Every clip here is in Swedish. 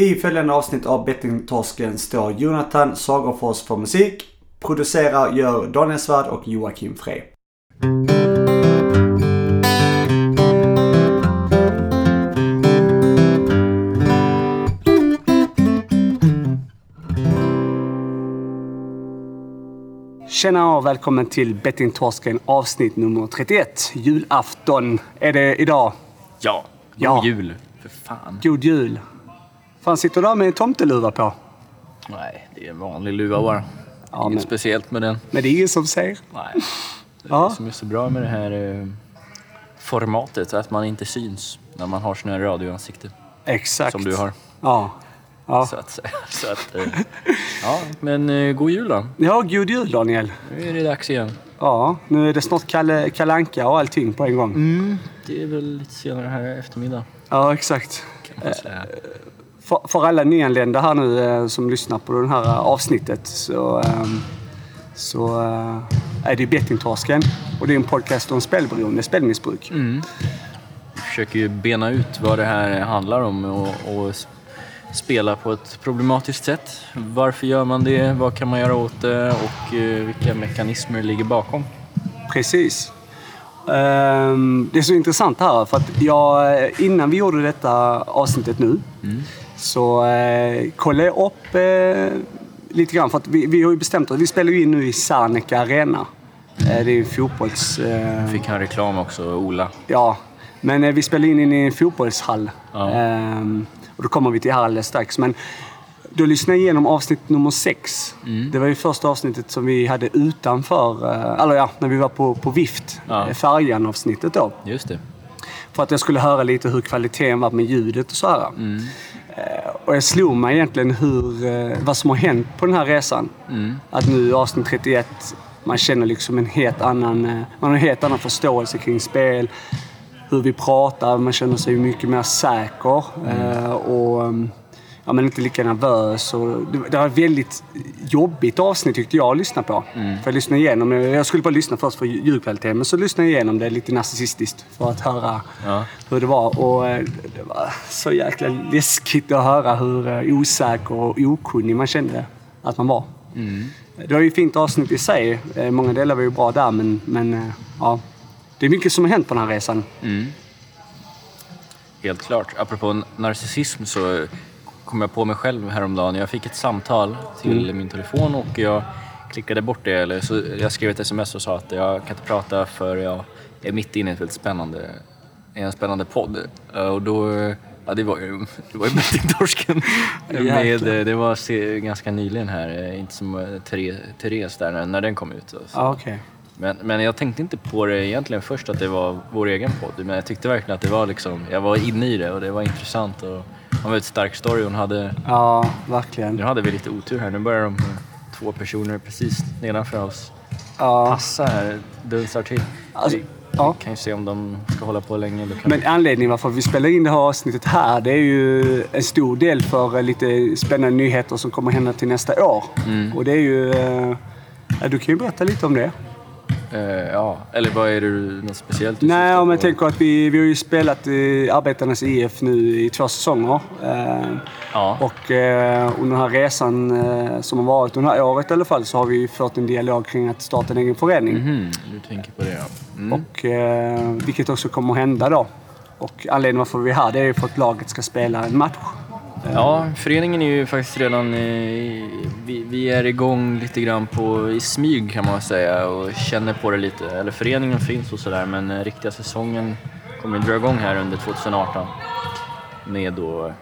I följande avsnitt av Bettingtorsken står Jonathan Sagerfors för musik. Producerar gör Daniel Svärd och Joakim Frey. Tjena och välkommen till Bettingtorsken avsnitt nummer 31. Julafton är det idag. Ja, god Ja. jul. För fan. God jul. Fan, sitter du där med en tomteluva på? Nej, det är en vanlig luva bara. Ja, Inget men- speciellt med den. Men det är ingen som ser. Nej. Det är Ja. det som är så bra med det här eh, formatet, att man inte syns när man har sån här radioansikte. Exakt. Som du har. Ja. Ja, Så att, så att, eh, ja, men eh, god jul då. ja god jul Daniel. Nu är det dags igen. Ja, nu är det snart Kalle, Anka och allting på en gång. Mm, det är väl lite senare här i eftermiddag. Ja, exakt. Kan man säga. För, för alla nyanlända här nu eh, som lyssnar på det här eh, avsnittet så, ehm, så eh, är det Bettingtorsken. Och det är en podcast om spelberoende, spelmissbruk. Mm. Vi försöker ju bena ut vad det här handlar om och, och spela på ett problematiskt sätt. Varför gör man det? Vad kan man göra åt det? Och vilka mekanismer ligger bakom? Precis. Ehm, det är så intressant här för att jag, innan vi gjorde detta avsnittet nu så eh, kollade jag upp eh, lite grann. För att vi, vi har ju bestämt oss. Vi spelar ju in nu i Serneke Arena. Eh, det är en fotbolls... Eh, Fick han reklam också, Ola? ja, men eh, vi spelar in i en fotbollshall. Ja. Ehm, och då kommer vi till här alldeles strax. Men då lyssnade jag igenom avsnitt nummer sex. Mm. Det var ju första avsnittet som vi hade utanför, eh, eller ja, när vi var på, på Vift. Ja. Färjan-avsnittet då. Just det. För att jag skulle höra lite hur kvaliteten var med ljudet och så här. Mm. Eh, Och jag slog mig egentligen hur, eh, vad som har hänt på den här resan. Mm. Att nu i avsnitt 31, man känner liksom en helt annan, eh, man har en helt annan förståelse kring spel. Hur vi pratar, man känner sig mycket mer säker. eh, Och mm, ja, men inte lika nervös. Och det, var ett väldigt jobbigt avsnitt tyckte jag att lyssna på. För jag lyssnade igenom, jag skulle bara lyssna först för ljudkvaliteten, men så lyssnade jag igenom det lite narcissistiskt för att höra Ja. hur det var. Och eh, det var så jäkla läskigt att höra hur eh, osäker och okunnig man kände att man var. Det var ju ett fint avsnitt i sig. Eh, Många delar var ju bra där, men, men ja. Det är mycket som har hänt på den här resan. Mm. Helt klart. Apropå narcissism så kom jag på mig själv häromdagen. Jag fick ett samtal till min telefon och jag klickade bort det. Eller så jag skrev ett sms och sa att jag kan inte prata för jag är mitt inne i ett spännande, en spännande podd. Och då, ja det var ju, det var ju Bettingtorsken. Med, eh, det var ganska nyligen här, eh, inte som eh, Therese, där när, den kom ut. Så. Ja, okej. Men, men jag tänkte inte på det egentligen först att det var vår egen podd. Men jag tyckte verkligen att det var liksom, jag var inne i det och det var intressant. Och det var en stark story hon hade. Ja, verkligen. Nu hade vi lite otur här. Nu börjar de två personer precis nedanför oss Ja. passa här, dunsar till. Alltså, vi, ja. vi kan ju se om de ska hålla på länge. Men anledningen varför vi spelar in det här avsnittet här, det är ju en stor del för eh, lite spännande nyheter som kommer hända till nästa år. Och det är ju... eh, Ja, du kan ju berätta lite om det. Eh, ja, eller vad är det du- något speciellt du Nej, om jag på? tänker att vi, vi har ju spelat i Arbetarnas IF nu i två säsonger. Eh, Ja. Och eh, under den här resan eh, som har varit, under det här året i alla fall, så har vi fört en dialog kring att starta en egen förening. Mhm, du tänker på det ja. Mm. Och, eh, vilket också kommer att hända då. Och anledningen varför vi är här, det är ju för att laget ska spela en match. Ja, föreningen är ju faktiskt redan... Eh, vi, vi är igång lite grann på, i smyg kan man säga och känner på det lite. Eller föreningen finns och sådär men eh, riktiga säsongen kommer att dra igång här under 2018 med då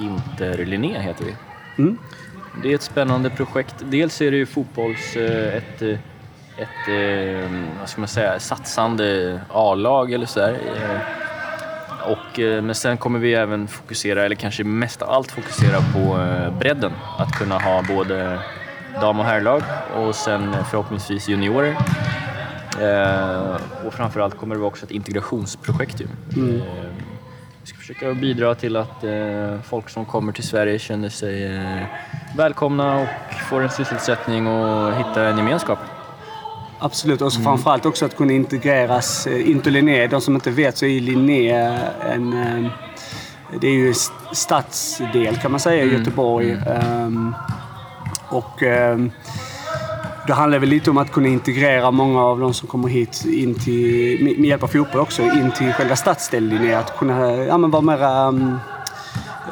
Inter Linné heter vi. Mm. Det är ett spännande projekt. Dels är det ju fotbolls... eh, ett, eh, ett vad ska man säga, satsande A-lag eller sådär. Eh, Och, eh, men sen kommer vi även fokusera, eller kanske mest av allt fokusera på eh, bredden. Att kunna ha både dam och herrlag och sen förhoppningsvis juniorer. Eh, och framförallt kommer det också ett integrationsprojekt. Eh, vi ska försöka bidra till att eh, folk som kommer till Sverige känner sig eh, välkomna och får en sysselsättning och hittar en gemenskap. Absolut, och så framförallt också att kunna integreras. eh, Inter Linné, de som inte vet så är Linné en, eh, det är ju en stadsdel kan man säga i Mm. Göteborg. Ehm, och ehm, det handlar väl lite om att kunna integrera många av de som kommer hit in till, med hjälp av fotboll också, in till själva stadsdelen. Att kunna ja, men vara mera um,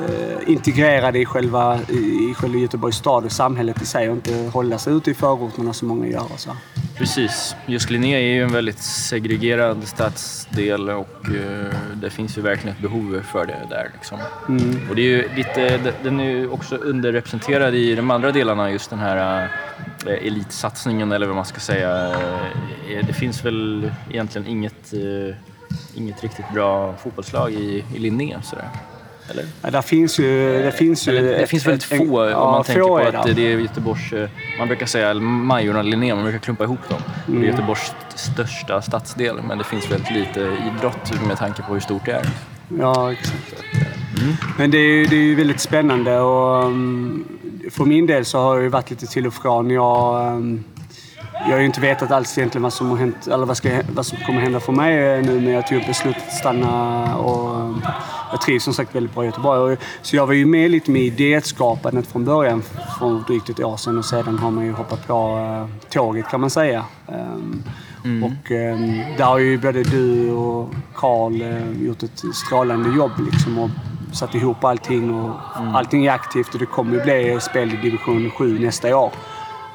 eh, integrerade i själva, i, i själva Göteborgs stad och samhället i sig och inte hålla sig ute i förorterna som många gör. Så. Precis. Just Linné är ju en väldigt segregerad stadsdel och eh, det finns ju verkligen ett behov för det där. Liksom. Och det är ju lite, de- den är ju också underrepresenterad i de andra delarna, just den här eh, elitsatsningen eller vad man ska säga. Det finns väl egentligen inget, eh, inget riktigt bra fotbollslag i, i Linné. Sådär. Eller? Ja, där finns ju... Det finns, ju Eller, det finns väldigt ett- få en- om man tänker på är att det. det är Göteborgs, eh, man brukar säga Majorna Linné, man brukar klumpa ihop dem. Det Mm. är Göteborgs största stadsdel men det finns väldigt lite idrott med tanke på hur stort det är. Ja, exakt. Mm. Men det är, ju- det är väldigt spännande och um, för min del så har det ju varit lite till och från. Jag, um, jag har ju inte vetat alls egentligen vad som, har hänt, eller vad, ska, vad som kommer hända för mig eh, nu när jag tog beslutet att stanna. Och, um, jag trivs som sagt väldigt bra i Göteborg. Så jag var ju med lite med idéskapandet från början för drygt ett år sedan och sedan har man ju hoppat på uh, tåget kan man säga. Um, Och um, där har ju både du och Karl eh, gjort ett strålande jobb liksom och satt ihop allting och allting är aktivt och det kommer ju bli spel i division 7 nästa år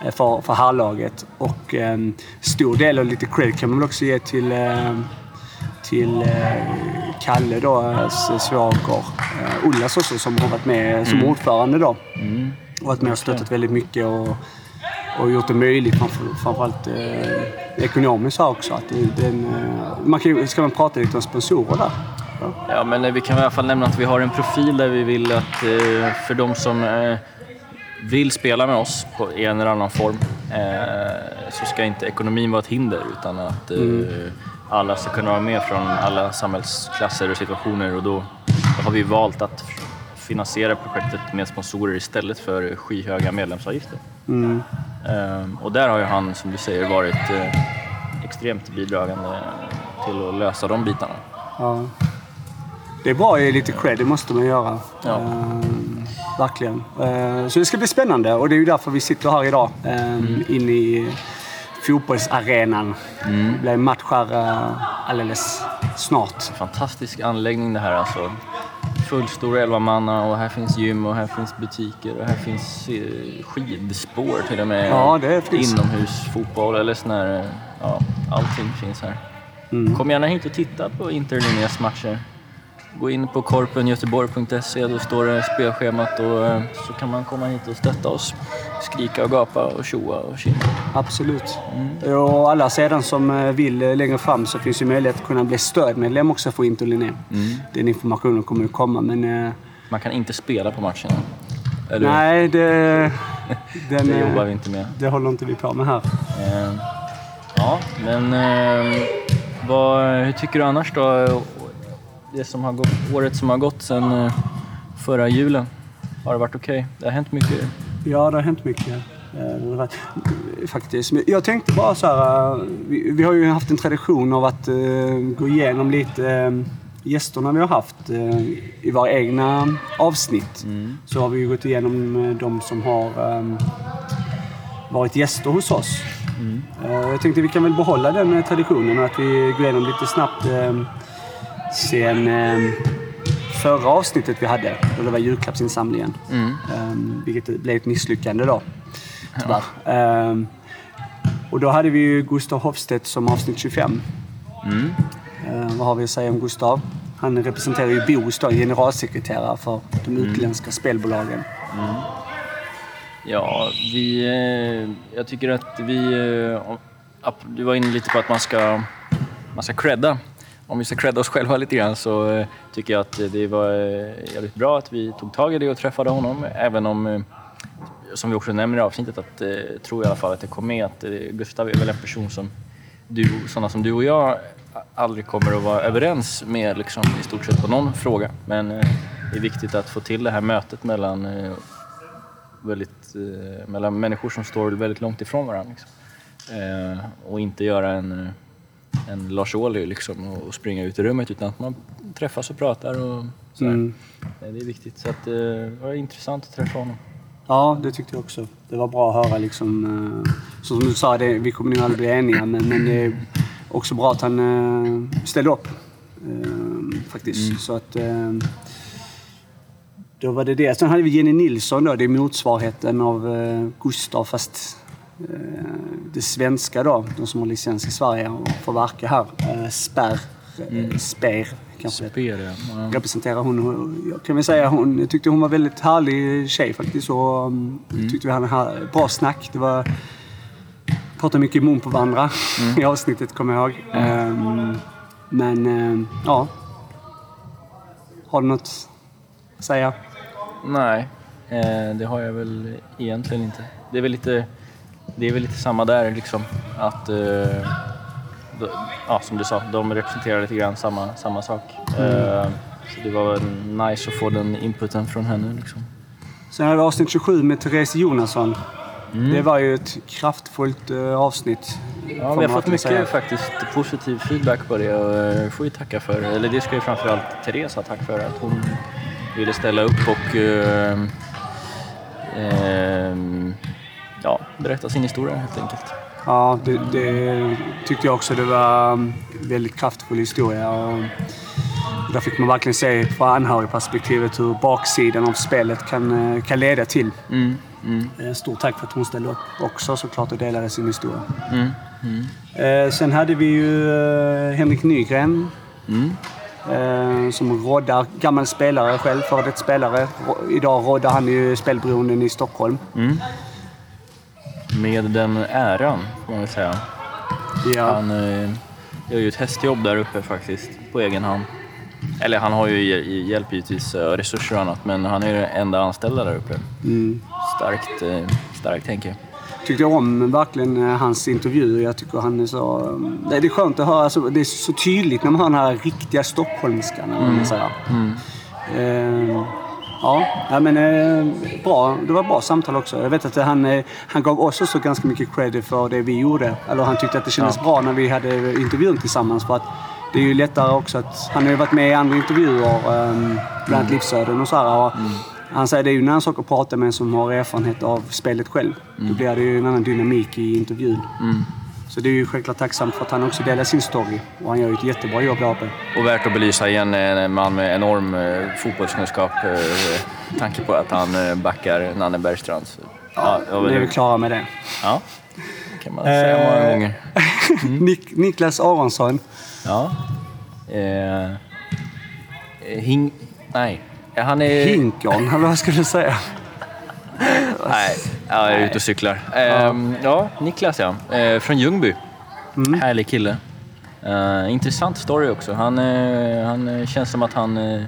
eh, för, för herrlaget. Och en stor del och lite cred kan man väl också ge till, eh, till eh, Kalle då, hans svåger. Eh, Ullas också som har varit med som ordförande då. Och varit med och stöttat väldigt mycket och, och gjort det möjligt framför, framförallt eh, ekonomiskt här också. Att den, eh, man kan, ska man prata lite om sponsorer där? Ja. Ja, men eh, vi kan i alla fall nämna att vi har en profil där vi vill att eh, för de som eh, vill spela med oss på, i en eller annan form eh, så ska inte ekonomin vara ett hinder utan att eh, alla ska kunna vara med från alla samhällsklasser och situationer och då, har vi valt att finansiera projektet med sponsorer istället för skyhöga medlemsavgifter. Mm. Ehm, och där har ju han, som du säger, varit eh, extremt bidragande till att lösa de bitarna. Ja. Det är bra att ge lite cred, det måste man göra. Ja. Ehm, verkligen. Ehm, så det ska bli spännande och det är ju därför vi sitter här idag. Um, Inne i fotbollsarenan. Det blir match här eh, alldeles snart. Fantastisk anläggning det här alltså. Fullstor 11 manna och här finns gym och här finns butiker och här finns eh, skidspår till och med. Ja, det finns. Inomhusfotboll eller sån här, eh, ja, allting finns här. Kom gärna hit och titta på Interlinjas matcher. Gå in på korpengöteborg.se, då står det spelschemat och eh, så kan man komma hit och stötta oss. Skrika och gapa och tjoa och tjimma. Absolut. Och alla sedan som eh, vill eh, längre fram så finns ju möjlighet att kunna bli stödmedlem också för Inter Linné. Den informationen kommer ju komma men... Man kan inte spela på matchen. Eller nej, det... Den, Det jobbar vi inte med. det håller inte vi på med här. Ja, men vad, hur tycker du annars då? Det som har gått, året som har gått sedan eh, förra julen. Har det varit okej? Det har hänt mycket. Ja, det har hänt mycket. eh, Faktiskt. Jag tänkte bara så här. eh, Vi, har ju haft en tradition av att gå igenom lite gästerna vi har haft i våra egna avsnitt. Så har vi ju gått igenom de som har eh, varit gäster hos oss. Eh, jag tänkte vi kan väl behålla den traditionen att vi går igenom lite snabbt eh, sen eh, förra avsnittet vi hade, då det var julklappsinsamlingen. Um, vilket blev ett misslyckande då, tyvärr. Ehm, och då hade vi ju Gustav Hofstedt som avsnitt 25. Ehm, vad har vi att säga om Gustav? Han representerar ju BOS då, generalsekreterare för de utländska spelbolagen. Ja, vi... Eh, jag tycker att vi... Eh, du var inne lite på att man ska, man ska credda. Om vi ska credda oss själva lite grann så eh, tycker jag att det var eh, jävligt bra att vi tog tag i det och träffade honom. Även om, eh, som vi också nämner i avsnittet, att tror i alla fall att det kom med att Gustav är väl en person som du, sådana som du och jag aldrig kommer att vara överens med liksom, i stort sett på någon fråga. Men det är viktigt att få till det här mötet mellan väldigt, mellan människor som står väldigt långt ifrån varandra. Liksom. Och inte göra en, en Lars Ohly liksom, och, springa ut i rummet utan att man träffas och pratar och så mm. Det är viktigt. Så att, det var intressant att träffa honom. Ja, det tyckte jag också. Det var bra att höra liksom. Som du sa, det, vi kommer nog aldrig bli eniga men, men det är också bra att han ställde upp. Faktiskt. Mm. Så att... Då var det det. Sen hade vi Jenny Nilsson då. Det är motsvarigheten av Gustav fast det svenska då, de som har licens i Sverige och får verka här. Spärr, mm. Sper kanske Sper, ja. representerar hon. Jag kan väl säga hon, jag tyckte hon var väldigt härlig tjej faktiskt. Och, mm. tyckte vi hade bra snack. Det var, pratade mycket i mun på varandra mm. i avsnittet kommer jag ihåg. Um, men um, ja. Har du något att säga? Nej, eh, det har jag väl egentligen inte. Det är väl lite det är väl lite samma där liksom. Att, eh, ja, som du sa, de representerar lite grann samma, samma sak. Mm. Eh, så det var nice att få den inputen från henne. Liksom. Sen har vi avsnitt 27 med Therese Jonasson. Mm. Det var ju ett kraftfullt uh, avsnitt. Ja, vi har fått mycket säga. faktiskt positiv feedback på det och uh, får vi tacka för. Eller det ska ju framförallt Therese ha tack för att hon ville ställa upp och uh, berätta sin historia helt enkelt. Ja, det, det tyckte jag också. Det var en väldigt kraftfull historia. Och där fick man verkligen se från anhörigperspektivet hur baksidan av spelet kan, kan leda till. Mm, mm. Stort tack för att hon ställde upp också såklart och delade sin historia. Mm, mm. sen hade vi ju eh, Henrik Nygren. Mm. Eh, som roddar, gammal spelare själv, före detta spelare. Idag roddar han ju spelberoenden i Stockholm. Med den äran, får man väl säga. Ja. Han eh, gör ju ett hästjobb där uppe faktiskt, på egen hand. Eller han har ju hjälp givetvis, eh, resurser och annat, men han är den enda anställda där uppe. Mm. Starkt, eh, starkt tänker jag. Tyckte om verkligen eh, hans intervjuer. Jag tycker han är så... Det är skönt att höra. Alltså, det är så tydligt när man hör den här riktiga stockholmskan. Mm. Mm. Eh, Ja, men eh, bra. Det var ett bra samtal också. Jag vet att han, eh, han gav oss också ganska mycket credit för det vi gjorde. Eller han tyckte att det kändes ja. bra när vi hade intervjun tillsammans. För att det är ju lättare också att... Han har ju varit med i andra intervjuer, um, bland annat Livsöden och så här. Och mm. Han säger att det är ju en annan sak att prata med en som har erfarenhet av spelet själv. Mm. Då blir det ju en annan dynamik i intervjun. Mm. Så det är ju självklart tacksamt för att han också delar sin story. Och han gör ju ett jättebra jobb där uppe. Och värt att belysa igen en man med enorm eh, fotbollskunskap. Eh, tanke på att han eh, backar Nanne Bergstrand. Ja, ja det är vi klara med det. Ja, kan man säga eh, många gånger. Mm. Nik Niklas Aronsson. Ja. Eh, hing... Nej. Han är... Hinkon, eller vad ska du säga? Nej, jag är ute och cyklar. Ehm, ja, Niklas ja. Ehm, från Ljungby. Mm. Härlig kille. Ehm, intressant story också. Han, eh, han känns som att han eh,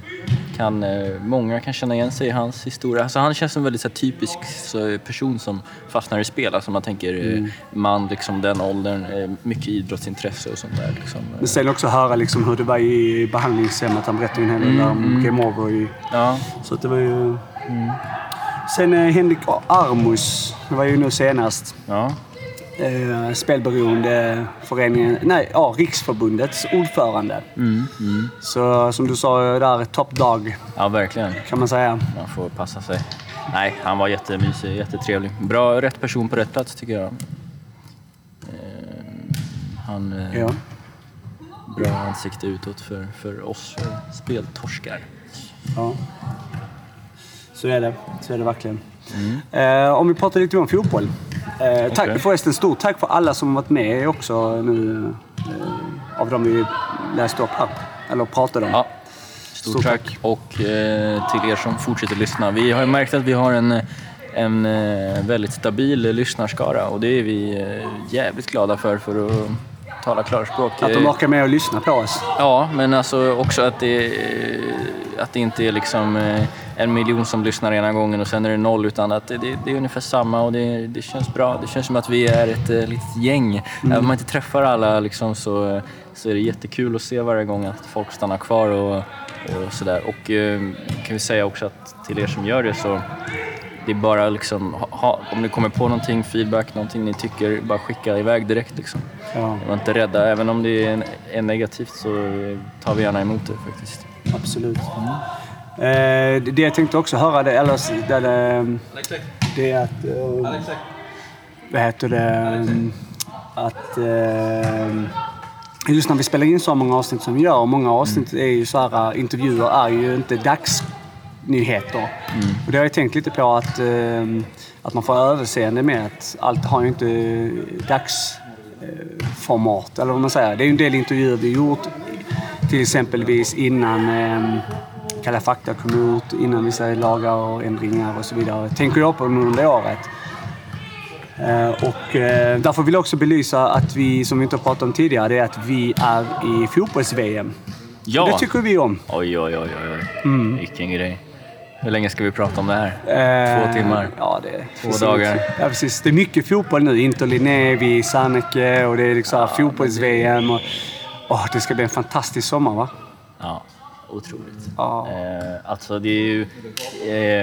kan, eh, många kan känna igen sig i hans historia. Alltså, han känns som en väldigt så, typisk så, person som fastnar i spel. Alltså, man tänker mm. man, liksom, den åldern, mycket idrottsintresse och sånt där. Liksom. Men sen också höra liksom, hur det var i behandlingshemmet. Han berättade ju en hel del mm. om mm. Game Over. Ja. Så det var ju... Mm. Sen eh, Henrik Armus, var ju nu senast. Ja. Eh, spelberoendeföreningen, nej, ja, Riksförbundets ordförande. Mm, mm. Så som du sa där, top dog. Ja, verkligen. Kan man säga. Man får passa sig. Nej, han var jättemysig, jättetrevlig. Bra, rätt person på rätt plats tycker jag. Eh, han... Eh, ja. Bra ansikte utåt för, för oss för speltorskar. Ja. Så är det. Så är det verkligen. Mm. Eh, om vi pratar lite om fotboll. Eh, tack, okay. Förresten, stort tack för alla som varit med också nu. Eh, av de vi läste upp här. Eller pratade om. Ja. Stort, stort tack. tack. Och eh, till er som fortsätter lyssna. Vi har ju märkt att vi har en en eh, väldigt stabil lyssnarskara och det är vi eh, jävligt glada för, för att tala klarspråk. Att de orkar med att lyssna på oss? Ja, men alltså också att det, att det inte är liksom en miljon som lyssnar ena gången och sen är det noll utan att det, det, är ungefär samma och det, det, känns bra. Det känns som att vi är ett äh, litet gäng. Mm. Även om man inte träffar alla liksom, så, så är det jättekul att se varje gång att folk stannar kvar och, och sådär. Och äh, kan vi säga också att till er som gör det så det är bara liksom, ha, om ni kommer på någonting, feedback, någonting ni tycker, bara skicka iväg direkt liksom. Ja, Var inte rädda, även om det är, är negativt så tar vi gärna emot det faktiskt. absolut. Eh, det det jag tänkte också höra, det, eller det, det, det är att... Eh, vad heter det? mm, Att... Eh, just när vi spelar in så många avsnitt som vi gör, och många avsnitt är ju så här, intervjuer är ju inte dagsnyheter. Och det har jag tänkt lite på att, eh, att man får överseende med att allt har ju inte dagsformat, eller vad man säger. Det är ju en del intervjuer vi gjort, till exempelvis innan eh, Kalla fakta kom ut, innan vissa lagar och ändringar och så vidare. Tänker jag på under året. Eh, Och eh, därför vill jag också belysa att vi, som vi inte har pratat om tidigare, det är att vi är i fotbolls-VM. Ja! Det tycker vi om. Oj, oj, oj, oj. Mm. Vilken grej. Hur länge ska vi prata om det här? Eh, Två timmar. Ja, det är Två dagar. Ja, precis. Det är mycket fotboll nu. Inter Linnévi, Sanneke och det är liksom fotbolls-VM. Och, åh, det ska bli en fantastisk sommar, va? Ja, otroligt. Ja. Eh, alltså det är ju,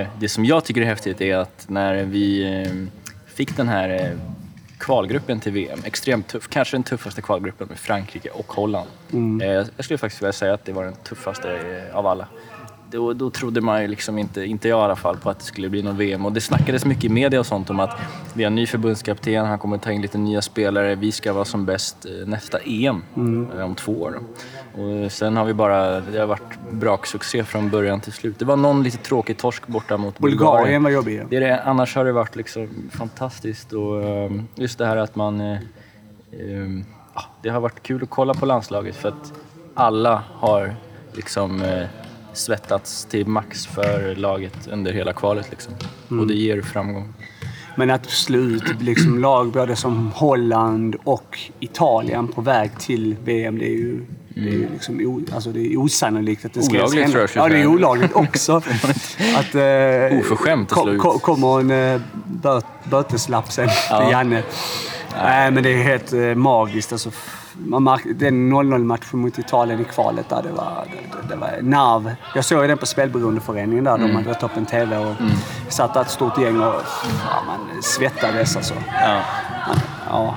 eh, det som jag tycker är häftigt är att när vi eh, fick den här eh, kvalgruppen till VM, extremt tuff, kanske den tuffaste kvalgruppen med Frankrike och Holland. Eh, jag skulle faktiskt vilja säga att det var den tuffaste eh, av alla. Då, då trodde man ju liksom inte, inte jag i alla fall, på att det skulle bli någon VM. Och det snackades mycket i media och sånt om att vi har en ny förbundskapten, han kommer ta in lite nya spelare, vi ska vara som bäst eh, nästa EM eh, om två år. Och sen har vi bara, det har varit braksuccé från början till slut. Det var någon lite tråkig torsk borta mot Bulgarien var jobbig. det är det, annars har det varit liksom fantastiskt och ehm, just det här att man... eh, ehm, det har varit kul att kolla på landslaget för att alla har liksom eh, svettats till max för laget under hela kvalet liksom. Och det ger framgång. Men att slå ut liksom lag både som Holland och Italien på väg till VM, det är ju, det är ju liksom o, alltså det är osannolikt att det ska Olagligt, tror jag, Ja, det är olagligt också. att, eh, Oförskämt att slå ut. ko- kommer en eh, böt, böteslapp sen Ja. till Janne. Nej, men det är helt eh, magiskt. Alltså, man märk, den 0-0-matchen mot Italien i kvalet där, det var, det, det var nerv. Jag såg den på Spelberoendeföreningen där. Mm. De hade dragit upp en TV och satt där ett stort gäng och ja, man svettades alltså. Ja. Han, ja.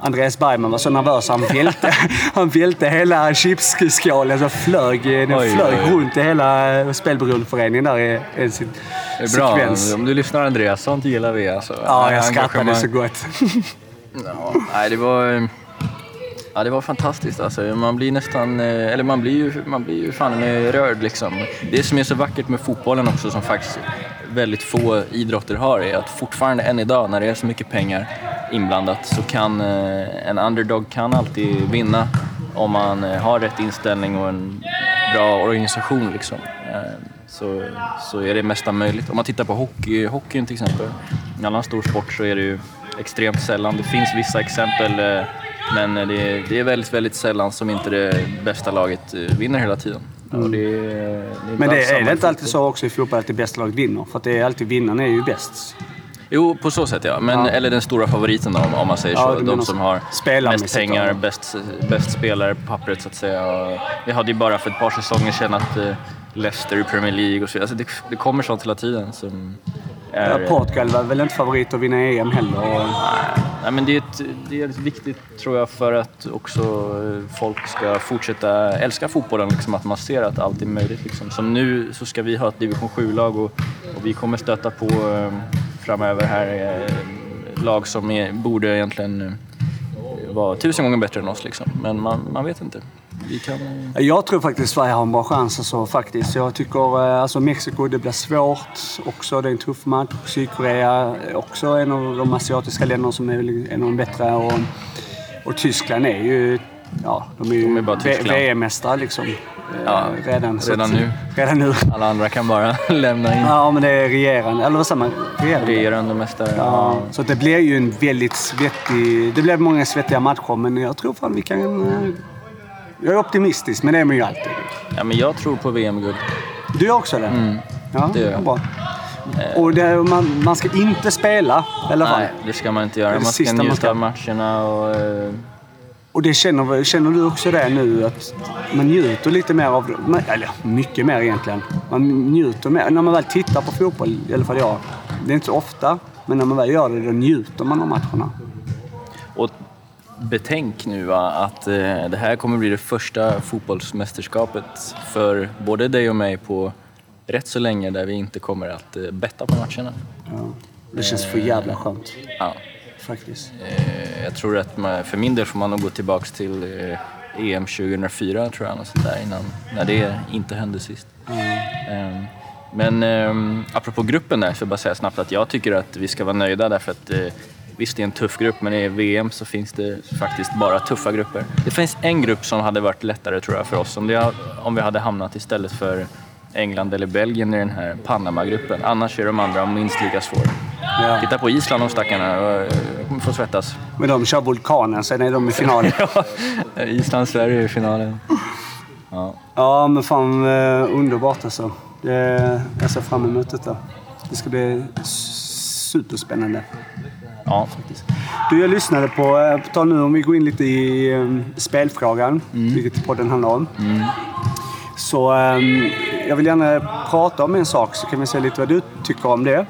Andreas Bergman var så nervös han välte, han välte hela chipsskålen. Så flög, den Oj, flög oj, runt i hela eh, spelberoendeföreningen där i en se- Det är bra. sekvens. Om du lyssnar Andreas, sånt gillar vi alltså. Ja, jag skrattade så gott. Ja, nej, det var... Ja, det var fantastiskt alltså. Man blir nästan... Eh, eller man blir ju, man blir ju fan rörd liksom. Det som är så vackert med fotbollen också, som faktiskt väldigt få idrotter har, är att fortfarande än idag, när det är så mycket pengar inblandat, så kan eh, en underdog kan alltid vinna om man eh, har rätt inställning och en bra organisation liksom. Så, så är det mesta möjligt. Om man tittar på hockey, hockeyn till exempel, en annan stor sport, så är det ju extremt sällan. Det finns vissa exempel, eh, men det är, det är väldigt, väldigt sällan som inte det bästa laget eh, vinner hela tiden. Och det, det är Mm. Men det, är det inte alltid så också i fotboll att det bästa laget vinner? För att det är alltid vinnaren är ju bäst. Jo, på så sätt ja. Men, Ja. Eller den stora favoriten då, om, man säger Ja, så. De som har mest pengar, bäst, bäst spelare på pappret så att säga. Vi hade ju bara för ett par säsonger sedan att eh, Leicester i Premier League och så. Alltså det, det kommer sånt hela tiden som är... Ja, Portugal var väl inte favorit att vinna EM heller. Och, Nej, men det, är ett, det är viktigt tror jag för att också eh, folk ska fortsätta älska fotbollen. Liksom, att man ser att allt är möjligt. Liksom. Som nu så ska vi ha ett division 7-lag och, och vi kommer stöta på eh, framöver här eh, lag som är, borde egentligen vara tusen gånger bättre än oss. Liksom. Men man, man vet inte. Vi kan... eh, Jag tror faktiskt Sverige har en bra chans. Alltså, faktiskt. Jag tycker eh, alltså, Mexiko, det blir svårt också. Det är en tuff match. Sydkorea är också en av de asiatiska länderna som är en av de bättre. Och, och Tyskland är ju... Ja, de är ju. VM-mästare liksom. Eh, Ja, redan, så redan att- nu. Redan nu. Alla andra kan bara lämna in. Ja, men det är regerande. Eller vad säger man? Regerande? Regerande mästare. Ja, så det blir ju en väldigt svettig... Det blir många svettiga matcher, men jag tror fan vi kan... Jag är optimistisk, men det är man ju alltid. Ja, men jag tror på VM-guld. Du också det? ja, det gör jag. Bra. Och det, man, man ska inte spela i alla fall. Nej, det ska man inte göra. Man ska man njuta ska. av matcherna och... eh, Och det känner, känner du också det nu? Att man njuter lite mer av Eller mycket mer egentligen. Man njuter mer. När man väl tittar på fotboll, i alla fall jag, det är inte så ofta, men när man väl gör det, då njuter man av matcherna. Betänk nu va, att eh, det här kommer bli det första fotbollsmästerskapet för både dig och mig på rätt så länge där vi inte kommer att eh, betta på matcherna. Ja. Det känns för jävla skönt, Ja. faktiskt. Eh, jag tror att man, för min del får man nog gå tillbaks till eh, EM 2004 tror jag, sånt där, innan, när det inte hände sist. Eh, men eh, apropå gruppen där, så jag bara säga snabbt att jag tycker att vi ska vara nöjda därför att eh, visst det är en tuff grupp, men i VM så finns det faktiskt bara tuffa grupper. Det finns en grupp som hade varit lättare tror jag för oss om, det, om vi hade hamnat istället för England eller Belgien i den här Panama-gruppen. Annars är de andra minst lika svåra. Ja. Titta på Island, de stackarna. eh, kommer få svettas. Men de kör vulkanen, sen är de i finalen. Island-Sverige i finalen. Ja. Ja, men fan eh, underbart alltså. Jag ser fram emot detta. Det ska bli superspännande. Ja. Du, jag lyssnade på, eh, på tal nu om vi går in lite i eh, spelfrågan, vilket podden handlar om. Så eh, jag vill gärna prata om en sak, så kan vi se lite vad du tycker om det.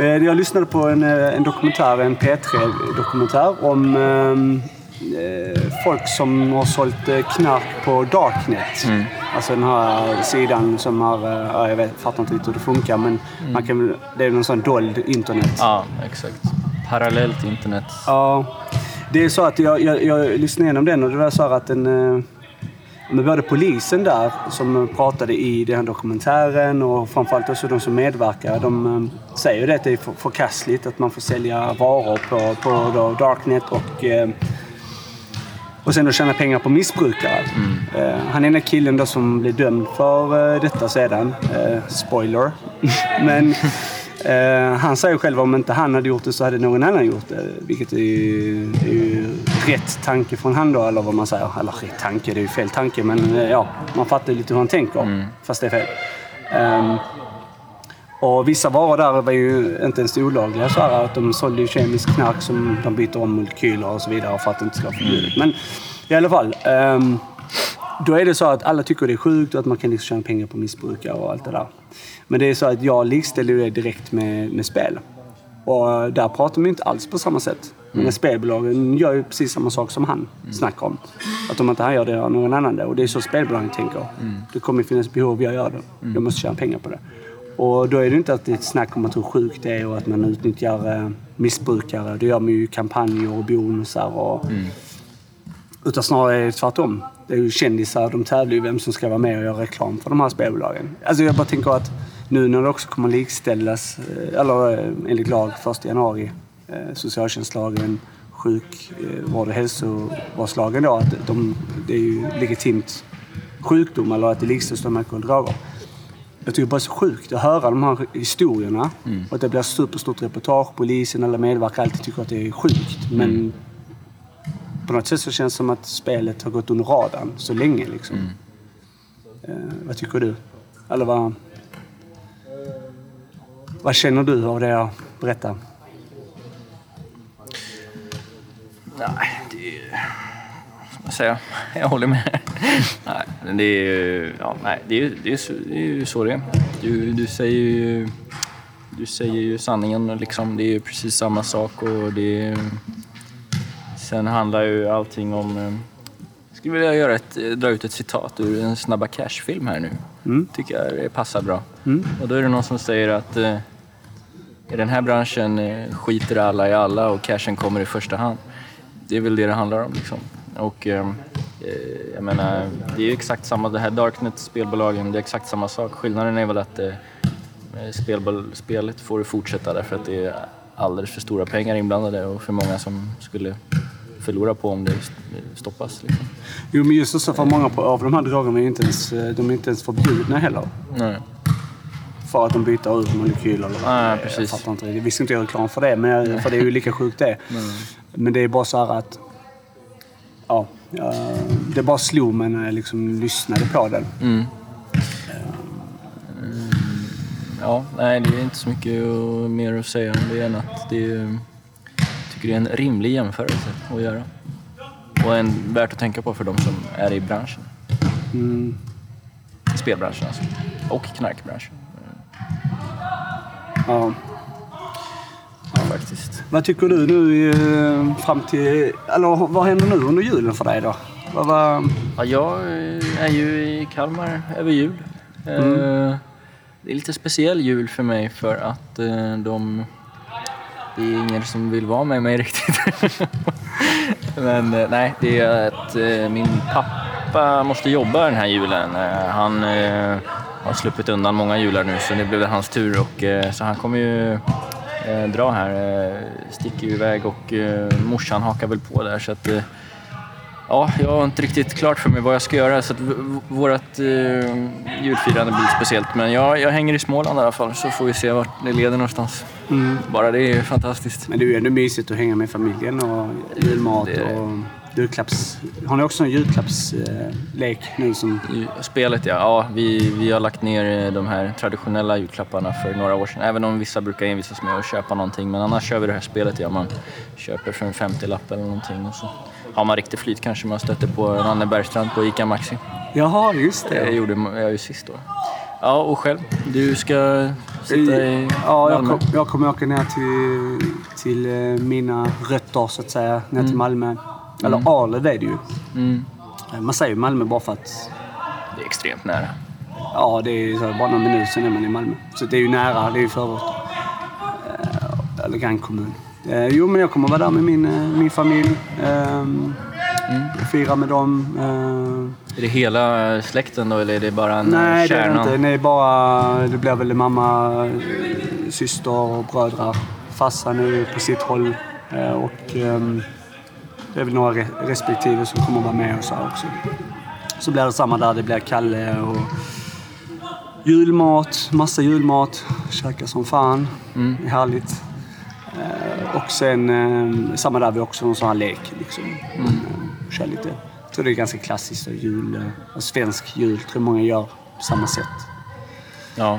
Eh, jag lyssnade på en, en dokumentär, en P3-dokumentär om eh, folk som har sålt knark på Darknet. Alltså den här sidan som har, ja, jag vet, fattar inte riktigt hur det funkar, men man kan, det är någon sån dold internet. ja, exakt. Parallellt internet. Ja, det är så att jag, jag, jag lyssnade igenom den och det var så här att en... eh, Med både polisen där som pratade i den här dokumentären och framförallt också de som medverkar. De eh, säger ju det att det är för- förkastligt att man får sälja varor på, på Darknet och eh, och sen då tjäna pengar på missbrukare. Eh, han är den där killen då som blev dömd för detta sedan. Spoiler. Men eh, han säger själv om inte han hade gjort det så hade någon annan gjort det. Vilket är ju, är ju rätt tanke från han då, eller vad man säger. Eller rätt tanke, det är ju fel tanke. Men eh, ja, man fattar lite hur han tänker. Fast det är fel. Ehm, och vissa varor där var ju inte ens olagliga. Så här, att de sålde ju kemisk knark som de byter om molekyler och så vidare för att det inte ska vara förbjudet. Men i alla fall. ehm, då är det så att alla tycker det är sjukt och att man kan liksom tjäna pengar på missbrukare och allt det där. Men det är så att jag likställer det direkt med, med spel. Och där pratar man ju inte alls på samma sätt. Men spelbolagen gör ju precis samma sak som han snackar om. Att om inte han gör det, gör någon annan det. Och det är så spelbolagen tänker. Det kommer finnas behov, jag gör det. Jag måste tjäna pengar på det. Och då är det inte att det är ett snack om att hur sjukt det är och att man utnyttjar eh, missbrukare. Det gör man ju kampanjer och bonusar och... Utan snarare är det tvärtom. Det är ju kändisar, de tävlar ju vem som ska vara med och göra reklam för de här spelbolagen. Alltså jag bara tänker att nu när det också kommer likställas, eh, eller eh, enligt lag 1 januari, eh, socialtjänstlagen, sjukvård och hälsovårdslagen då, att de, det är ju legitimt sjukdom eller att det likställs med alkohol och droger. Jag tycker bara det är så sjukt att höra de här historierna och att det blir superstort reportage. Polisen eller medverkare alltid tycker att det är sjukt. Men på något sätt så känns det som att spelet har gått under radarn så länge. Liksom. Eh, vad tycker du? Eller vad, vad känner du av det jag berättar? Nej, det är ju... ska man säga? Jag håller med. nej, men det är ju... Ja, nej, det är, det är, det är ju så det är. Du, du säger ju... Du säger ju sanningen liksom. Det är ju precis samma sak och det är... Sen handlar ju allting om... eh, Jag skulle vilja göra ett, dra ut ett citat ur en Snabba Cash-film här nu. Tycker jag det passar bra. Och då är det någon som säger att eh, i den här branschen eh, skiter alla i alla och cashen kommer i första hand. Det är väl det det handlar om. Liksom. Och eh, eh, jag menar, det är ju exakt samma, det här Darknet, spelbolagen, det är exakt samma sak. Skillnaden är väl att eh, spelbol, spelet får fortsätta därför att det är alldeles för stora pengar inblandade och för många som skulle förlora på om det stoppas. Liksom. Jo, men just så för många av de här drogerna är inte ens, eh, de är inte ens förbjudna heller. Nej. För att de byter ut molekyler. eller- Ja, Jag precis. fattar inte riktigt. Vi ska inte göra reklam för det, men, för det är ju lika sjukt det. Men det är bara så här att... Ja, ja, det bara slog mig när jag liksom lyssnade på den. Mm. Ja, nej, det är inte så mycket mer att säga om det än att det är, jag tycker det är en rimlig jämförelse att göra. Och en värt att tänka på för de som är i branschen. Mm. Spelbranschen alltså. Och knarkbranschen. Ja. Vad tycker du nu eh, fram till... Eller vad händer nu under julen för dig då? Vad, vad, Ja, jag eh, är ju i Kalmar över jul. Eh, Det är lite speciell jul för mig för att de... Det är ingen som vill vara med mig riktigt. Men eh, nej, det är att eh, min pappa måste jobba den här julen. Eh, han har sluppit undan många jular nu så det blev hans tur och så han kommer ju dra här, sticker ju iväg och morsan hakar väl på där så att Ja, jag har inte riktigt klart för mig vad jag ska göra så att vårt eh, julfirande blir speciellt. Men jag, jag hänger i Småland i alla fall så får vi se vart det leder någonstans. Bara det är fantastiskt. men det är ju ändå mysigt att hänga med familjen och julmat det. och julklapps... Har ni också en julklappslek nu som... Spelet ja, ja vi, vi har lagt ner eh, de här traditionella julklapparna för några år sedan. Även om vissa brukar envisas med att köpa någonting. Men annars kör vi det här spelet ja, man köper för en 50-lapp eller någonting. Och så har man riktig flyt kanske man stöter på en Anne Bergstrand på ICA Maxi. Jaha, just Det det. gjorde jag ju sist då. Ja, och själv? Du ska sitta i Ja, jag, kom, jag kommer åka ner till, till eh, mina rötter så att säga. Ner till Malmö. Eller Arlöv är det ju. Mm. Man säger Malmö bara för att Det är extremt nära. Ja, det är så här, bara någon minut sen är man i Malmö. Så det är ju nära, det är ju förort. Eh, eller grannkommun. Eh, jo, men jag kommer vara där med min, eh, min familj. Eh, Fira med dem. Eh, Är det hela eh, släkten då eller är det bara en eh, nej, det är det inte. Nej, bara, det blir väl mamma, eh, syster och bröder. Farsan är på sitt håll. Eh, och ehm, det är väl några re- respektive som kommer vara med och så här också. Så blir det samma där. Det blir Kalle och julmat, massa julmat. Käka som fan. Mm. Det är härligt. Eh, och sen eh, samma där, vi har också en sån här lek. Liksom. Mm. Eh, kör lite. Jag tror det är ganska klassiskt. Jul, svensk jul tror många gör på samma sätt. Ja,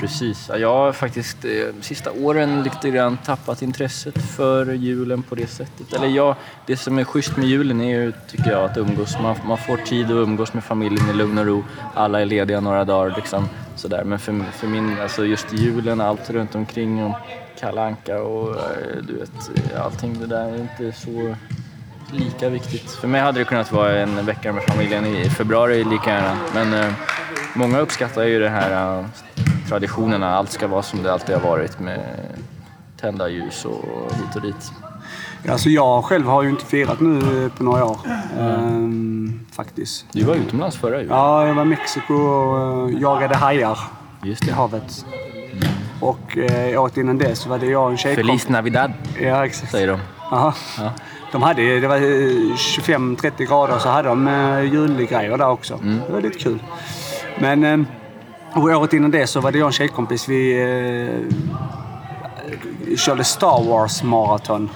precis. Ja, Jag har faktiskt de sista åren lite grann tappat intresset för julen på det sättet. Eller ja, det som är schysst med julen är ju, tycker jag, att umgås. Man, man får tid att umgås med familjen i lugn och ro. Alla är lediga några dagar liksom. Sådär. Men för, för min, alltså just julen, allt runt omkring och Kalle Anka och eh, du vet, eh, allting det där är inte så lika viktigt. För mig hade det kunnat vara en vecka med familjen i februari lika gärna. Men eh, många uppskattar ju det här eh, traditionerna. Allt ska vara som det alltid har varit med tända ljus och hit och dit. Alltså jag själv har ju inte firat nu på några år. Ehm, faktiskt. Du var utomlands förra julen. Ja, jag var i Mexiko och eh, jagade hajar Just i det. havet. Och eh, året innan det så var det jag och en tjejkompis. Feliz Navidad, Ja, exakt. säger de. Aha. Ja. De hade, det var eh, 25-30 grader så hade de eh, julgrejer där också. Mm. Det var lite kul. Men eh, och året innan det så var det jag och en tjejkompis. Vi eh, körde Star Wars maraton.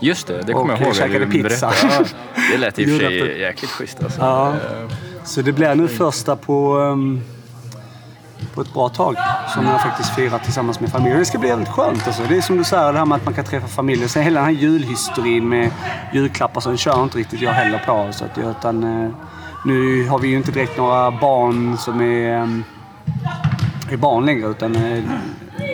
Just det, det kommer Och jag ihåg. käkade Du pizza. Ja, det lät i och för sig jäkligt schysst alltså. Ja. Så det blir nu första på, ehm, på ett bra tag som jag faktiskt firar tillsammans med familjen. Det ska bli jävligt skönt alltså. Det är som du säger, det här med att man kan träffa familjen. Sen hela den här julhysterin med julklappar, så kör inte riktigt jag heller på. Så att, utan, eh, nu har vi ju inte direkt några barn som är, ehm, är längre. Utan eh,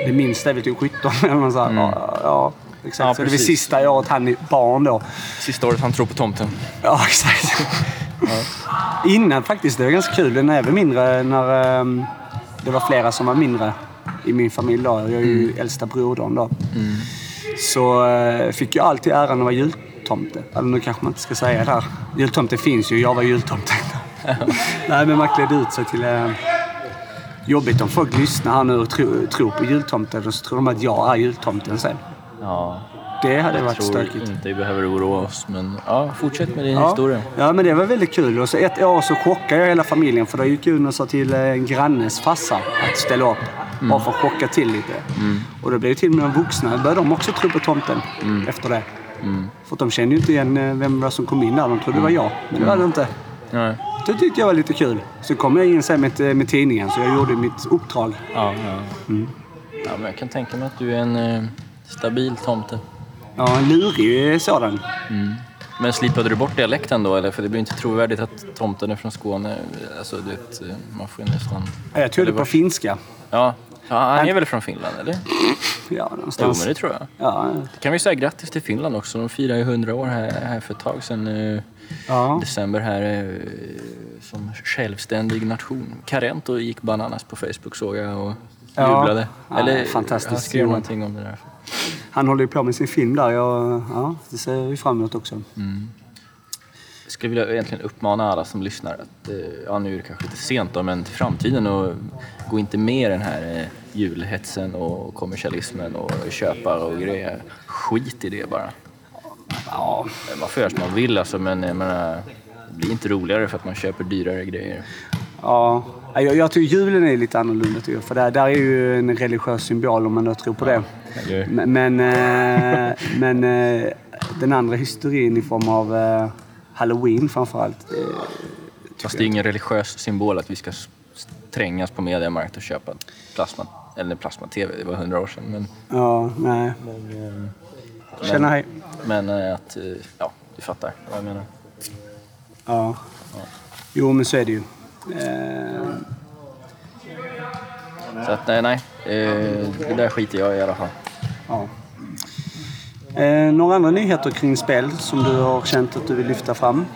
det minsta är väl typ 17 eller något sånt. Ja, ja, exakt. Ja, så det är väl sista året han är barn då. Sista året han tror på tomten. Ja, exakt. Innan faktiskt, det var ganska kul. Den är även mindre när ehm, det var flera som var mindre i min familj. Då. Jag är ju äldsta brodern då. Så eh, fick jag alltid äran att vara jultomte. Eller nu kanske man inte ska säga det här. Jultomte finns ju, jag var jultomte. Nej, men man klädde ut sig till... Eh, jobbigt om folk lyssnar här nu och tro, tror på jultomten och så tror de att jag är jultomten sen. Ja, Det hade jag varit tror stökigt. inte vi behöver oroa oss. Men ja, fortsätt med din Ja. historia. ja, men det var väldigt kul. Och så ett år så chockade jag hela familjen för då gick jag in och sa till en grannes farsa att ställa upp. Bara för att chocka till lite. Och då blev det till och med de vuxna. började de också tro på tomten efter det. För att de kände ju inte igen eh, vem det var som kom in där. De trodde det var jag. Men det var det inte. Nej. Det tyckte jag var lite kul. Så kom jag in sen med, ett- med tidningen så jag gjorde mitt uppdrag. Ja, ja. ja, men jag kan tänka mig att du är en eh, stabil tomte. Ja, en lurig sådan. Men slipade du bort dialekten då eller? För det blir inte trovärdigt att tomten är från Skåne. Alltså, du vet, eh, man får ju nästan... Jag tog det Eller på finska. Ja, Ja, han är väl från Finland, eller? Ja, Jo, någonstans. men det tror jag. Ja, Det kan vi säga grattis till Finland också. De firar ju 100 år här, här för ett tag sedan. Ja. december här eh, som självständig nation. Carento gick bananas på Facebook såg jag och jublade. Ja, Eller fantastiskt. skrev någonting om det där. Han håller ju på med sin film där. Jag, ja, det ser vi fram emot också. Jag skulle vilja egentligen uppmana alla som lyssnar att, eh, ja nu är det kanske lite sent då, men till framtiden och gå inte med i den här eh, julhetsen och kommersialismen och köpa och grejer. Skit i det bara. Ja, Man får göra som man vill alltså, men jag menar, det blir inte roligare för att man köper dyrare grejer. ja. Jag, jag tycker julen är lite annorlunda tycker jag. För där, där är ju en religiös symbol om man nu tror på det. Men, men, eh, men eh, den andra hysterin i form av eh, halloween framförallt. Eh, Fast det är ingen religiös symbol att vi ska trängas på Mediamarkt och köpa plasma, eller plasma-tv, det var hundra år sedan. Men, ja, nej. Tjena, hej. men eh, att, eh, ja, du fattar vad jag menar. Ja. Jo, men så är det ju. Eh, Så att nej, nej. Eh, det där skiter jag i alla fall. ja. Eh, några andra nyheter kring spel som du har känt att du vill lyfta fram?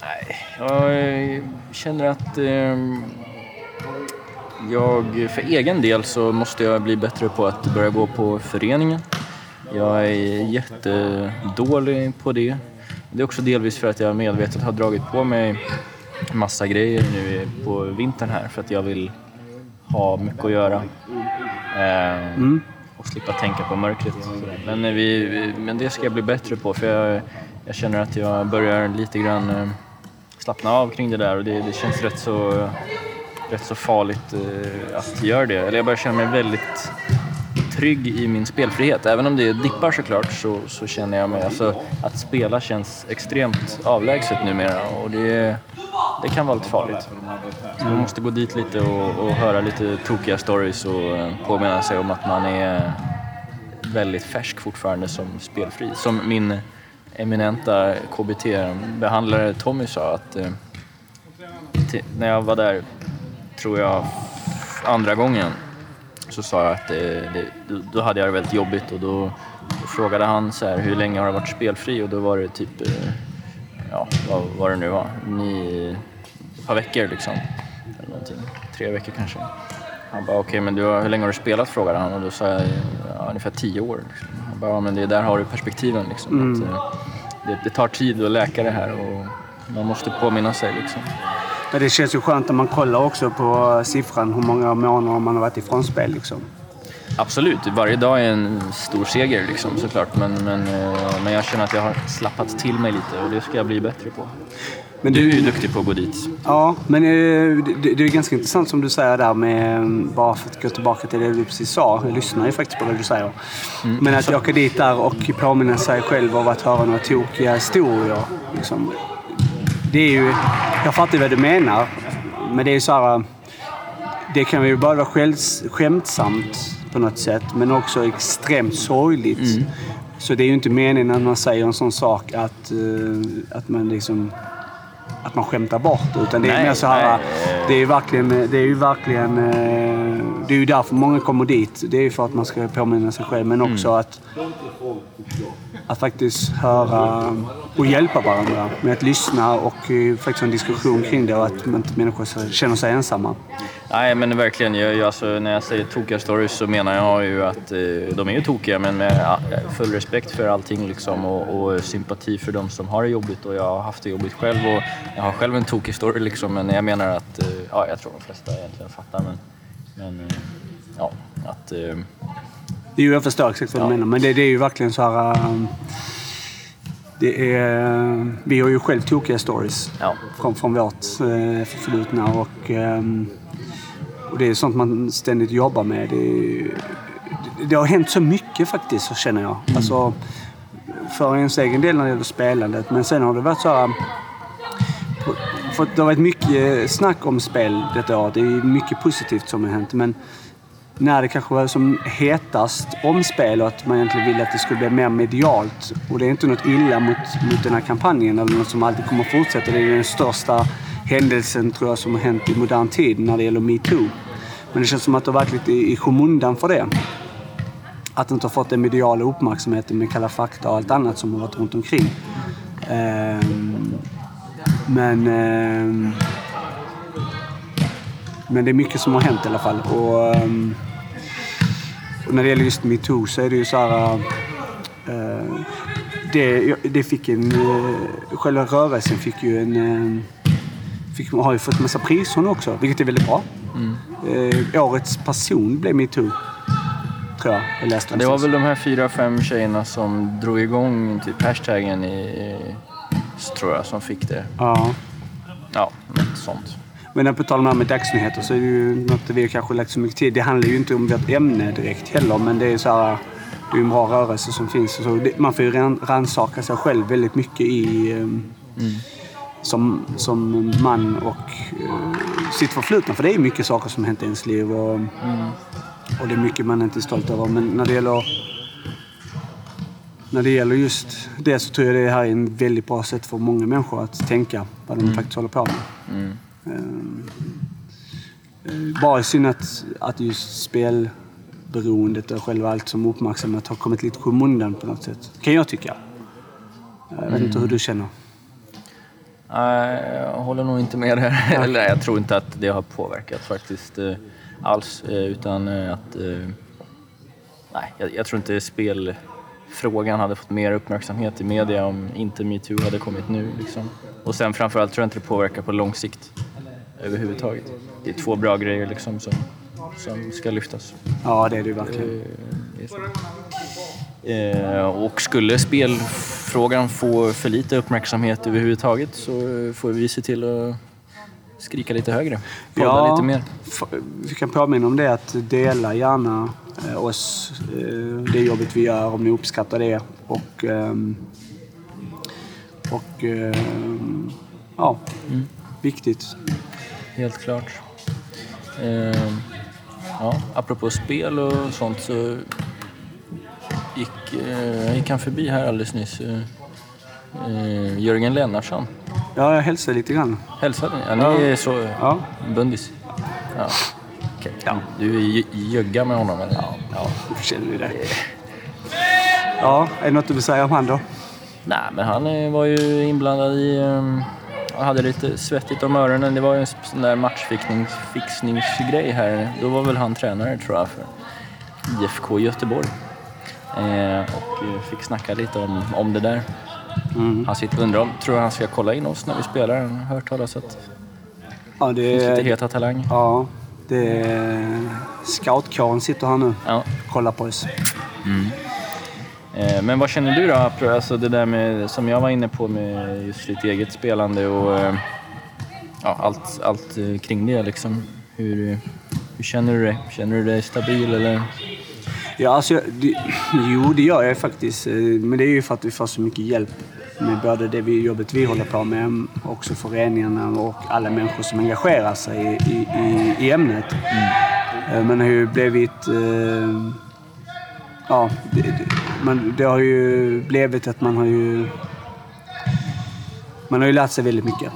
Nej, jag eh, känner att eh, jag för egen del så måste jag bli bättre på att börja gå på föreningen. Jag är jättedålig på det. Det är också delvis för att jag medvetet har dragit på mig massa grejer nu på vintern här för att jag vill ha mycket att göra. Eh, Och slippa tänka på mörkret. Men, eh, vi, vi- men det ska jag bli bättre på för jag, jag känner att jag börjar lite grann eh, slappna av kring det där och det, det känns rätt så, rätt så farligt eh, att göra det. Eller jag börjar känna mig väldigt trygg i min spelfrihet. Även om det dippar såklart så, så känner jag mig... Alltså, att spela känns extremt avlägset numera och det, det kan vara lite farligt. Så man måste gå dit lite och, och höra lite tokiga stories och eh, påminna sig om att man är väldigt färsk fortfarande som spelfri. Som min eminenta KBT-behandlare Tommy sa att eh, när jag var där, tror jag, andra gången så sa jag att det, det, då- hade jag det väldigt jobbigt och då, frågade han så här, hur länge har du varit spelfri? Och då var det typ, eh, ja vad var det nu var, Ni, ett par veckor liksom. Eller någonting. Tre veckor kanske. Han bara, okej men du har, hur länge har du spelat? frågade han och då sa jag, ja, ungefär tio år. Liksom. Han bara, ja, men det, där har du perspektiven liksom. Att, eh, det, det tar tid att läka det här och man måste påminna sig liksom. Men det känns ju skönt när man kollar också på siffran hur många månader man har varit ifrån spel. Liksom. Absolut, varje dag är en stor seger liksom, såklart. Men, men, eh, men jag känner att jag har slappat till mig lite och det ska jag bli bättre på. Men Du är ju duktig på att gå dit. Ja, men eh, det, det är ganska intressant som du säger där med, eh, bara för att gå tillbaka till det du precis sa. Jag lyssnar ju faktiskt på vad du säger. Men att åka dit där och påminna sig själv av att höra några tokiga historier. Liksom, det är ju... Jag fattar vad du menar. Men det är så här... Det kan ju bara vara skämtsamt på något sätt, men också extremt sorgligt. Så det är ju inte meningen när man säger en sån sak att, eh, att man liksom att man skämtar bort. Utan det är Nej, mer så här, nej. det är, verkligen, det är ju verkligen... eh, Det är ju därför många kommer dit. Det är ju för att man ska påminna sig själv, men också att, att faktiskt höra och hjälpa varandra med att lyssna och eh, faktiskt ha en diskussion kring det och att man inte människor känner sig ensamma. Nej men verkligen, jag, jag, alltså, när jag säger tokiga stories så menar jag ju att eh, de är ju tokiga men med full respekt för allting liksom och, och sympati för de som har det jobbigt och jag har haft det jobbigt själv och jag har själv en tokig story liksom men jag menar att, eh, ja jag tror de flesta egentligen fattar men, men eh, ja att Jo, jag förstår exakt vad du Ja. menar. Men det, det är ju verkligen så här... um, Det är, vi har ju själv tokiga stories ja, från, från vårt eh, förflutna och, ehm, och det är sånt man ständigt jobbar med. Det, det, har hänt så mycket faktiskt, så känner jag. Alltså, för ens egen del när det gäller spelandet. Men sen har det varit så här... För det har varit mycket snack om spel detta år. Det är mycket positivt som har hänt. Men när det kanske var som hetast om spel och att man egentligen ville att det skulle bli mer medialt. Och det är inte något illa mot, mot den här kampanjen eller något som alltid kommer att fortsätta. Det är den största händelsen tror jag som har hänt i modern tid när det gäller metoo. Men det känns som att det har varit lite i, i skymundan för det. Att det inte har fått den mediala uppmärksamheten med Kalla fakta och allt annat som har varit runt omkring. Um, men... Um, men det är mycket som har hänt i alla fall. Och, ehm, och när det gäller just metoo så är det ju så här... eh, det, det fick en... eh, själva rörelsen fick ju en... eh, Fick, har ju fått massa priser nu också, vilket är väldigt bra. Eh, årets person blev metoo. Tror jag. Jag läste Det var väl de här fyra, fem tjejerna som drog igång typ hashtaggen i, tror jag, som fick det. Ja. Ja, något sånt. Men på tal om det här med dagsnyheter så är det ju något vi kanske lagt så mycket tid. Det handlar ju inte om vårt ämne direkt heller, men det är så här, det är ju en bra rörelse som finns. Så det, man får ju ran- rannsaka sig själv väldigt mycket i, ehm, som, som man och uh, sitt förflutna. För det är mycket saker som hänt i ens liv och, och det är mycket man inte är stolt över. Men när det gäller när det gäller just det så tror jag det här är en väldigt bra sätt för många människor att tänka vad de faktiskt håller på med. Eh, Bara i synnerhet att just spelberoendet och själva allt som uppmärksamhet har kommit lite skymundan på något sätt. Kan jag tycka. Jag vet inte hur du känner. Nej, jag håller nog inte med där. Eller jag tror inte att det har påverkat faktiskt eh, alls. eh, Utan eh, att... eh, Nej, jag, jag tror inte spelfrågan hade fått mer uppmärksamhet i media om inte metoo hade kommit nu. Liksom. Och sen framförallt tror jag inte det påverkar på lång sikt överhuvudtaget. Det är två bra grejer liksom som, som ska lyftas. Ja, det är det verkligen. Eh. Eh, och skulle spelfrågan få för lite uppmärksamhet överhuvudtaget så får vi se till att skrika lite högre. Podda lite mer. Vi kan påminna om det att dela gärna eh, oss, det jobbet vi gör om ni uppskattar det. Och, ehm, och ehm, ja, viktigt. Helt klart. Eh, ja, apropå spel och sånt så gick, eh, gick han förbi här alldeles nyss. Eh, eh, Jörgen Lennartsson. Ja, jag hälsar lite grann. Hälsade ni? Ja, ni Ja. är så Ja. bundis? Ja. Okej. Du är ju- jögga med honom eller? Ja. ja. Känner du det? Ja, är det något du vill säga om han då? Nej, men han eh, var ju inblandad i... Um, han hade lite svettigt om öronen. Det var ju en sån där matchfixningsgrej här. Då var väl han tränare tror jag för IFK Göteborg. Eh, och eh, fick snacka lite om, om det där. Han sitter, undrar om, tror han ska kolla in oss när vi spelar. Jag har hört talas att Ja, det finns lite heta talanger. Ja, det är... Scoutkåren sitter här nu. Ja. Kollar på oss. Eh, Men vad känner du då? Alltså det där med, som jag var inne på med just ditt eget spelande och eh, ja, allt, allt eh, kring det liksom. Hur, hur känner du dig? Känner du dig stabil eller? Ja, alltså, jag- det, jo, det gör jag faktiskt. Eh, Men det är ju för att vi får så mycket hjälp med både det vi, jobbet vi håller på med, också föreningarna och alla människor som engagerar sig i, i, i, ämnet. Eh, Men det har ju blivit... Eh, ja, det, man, det har ju blivit att man har ju... Man har ju lärt sig väldigt mycket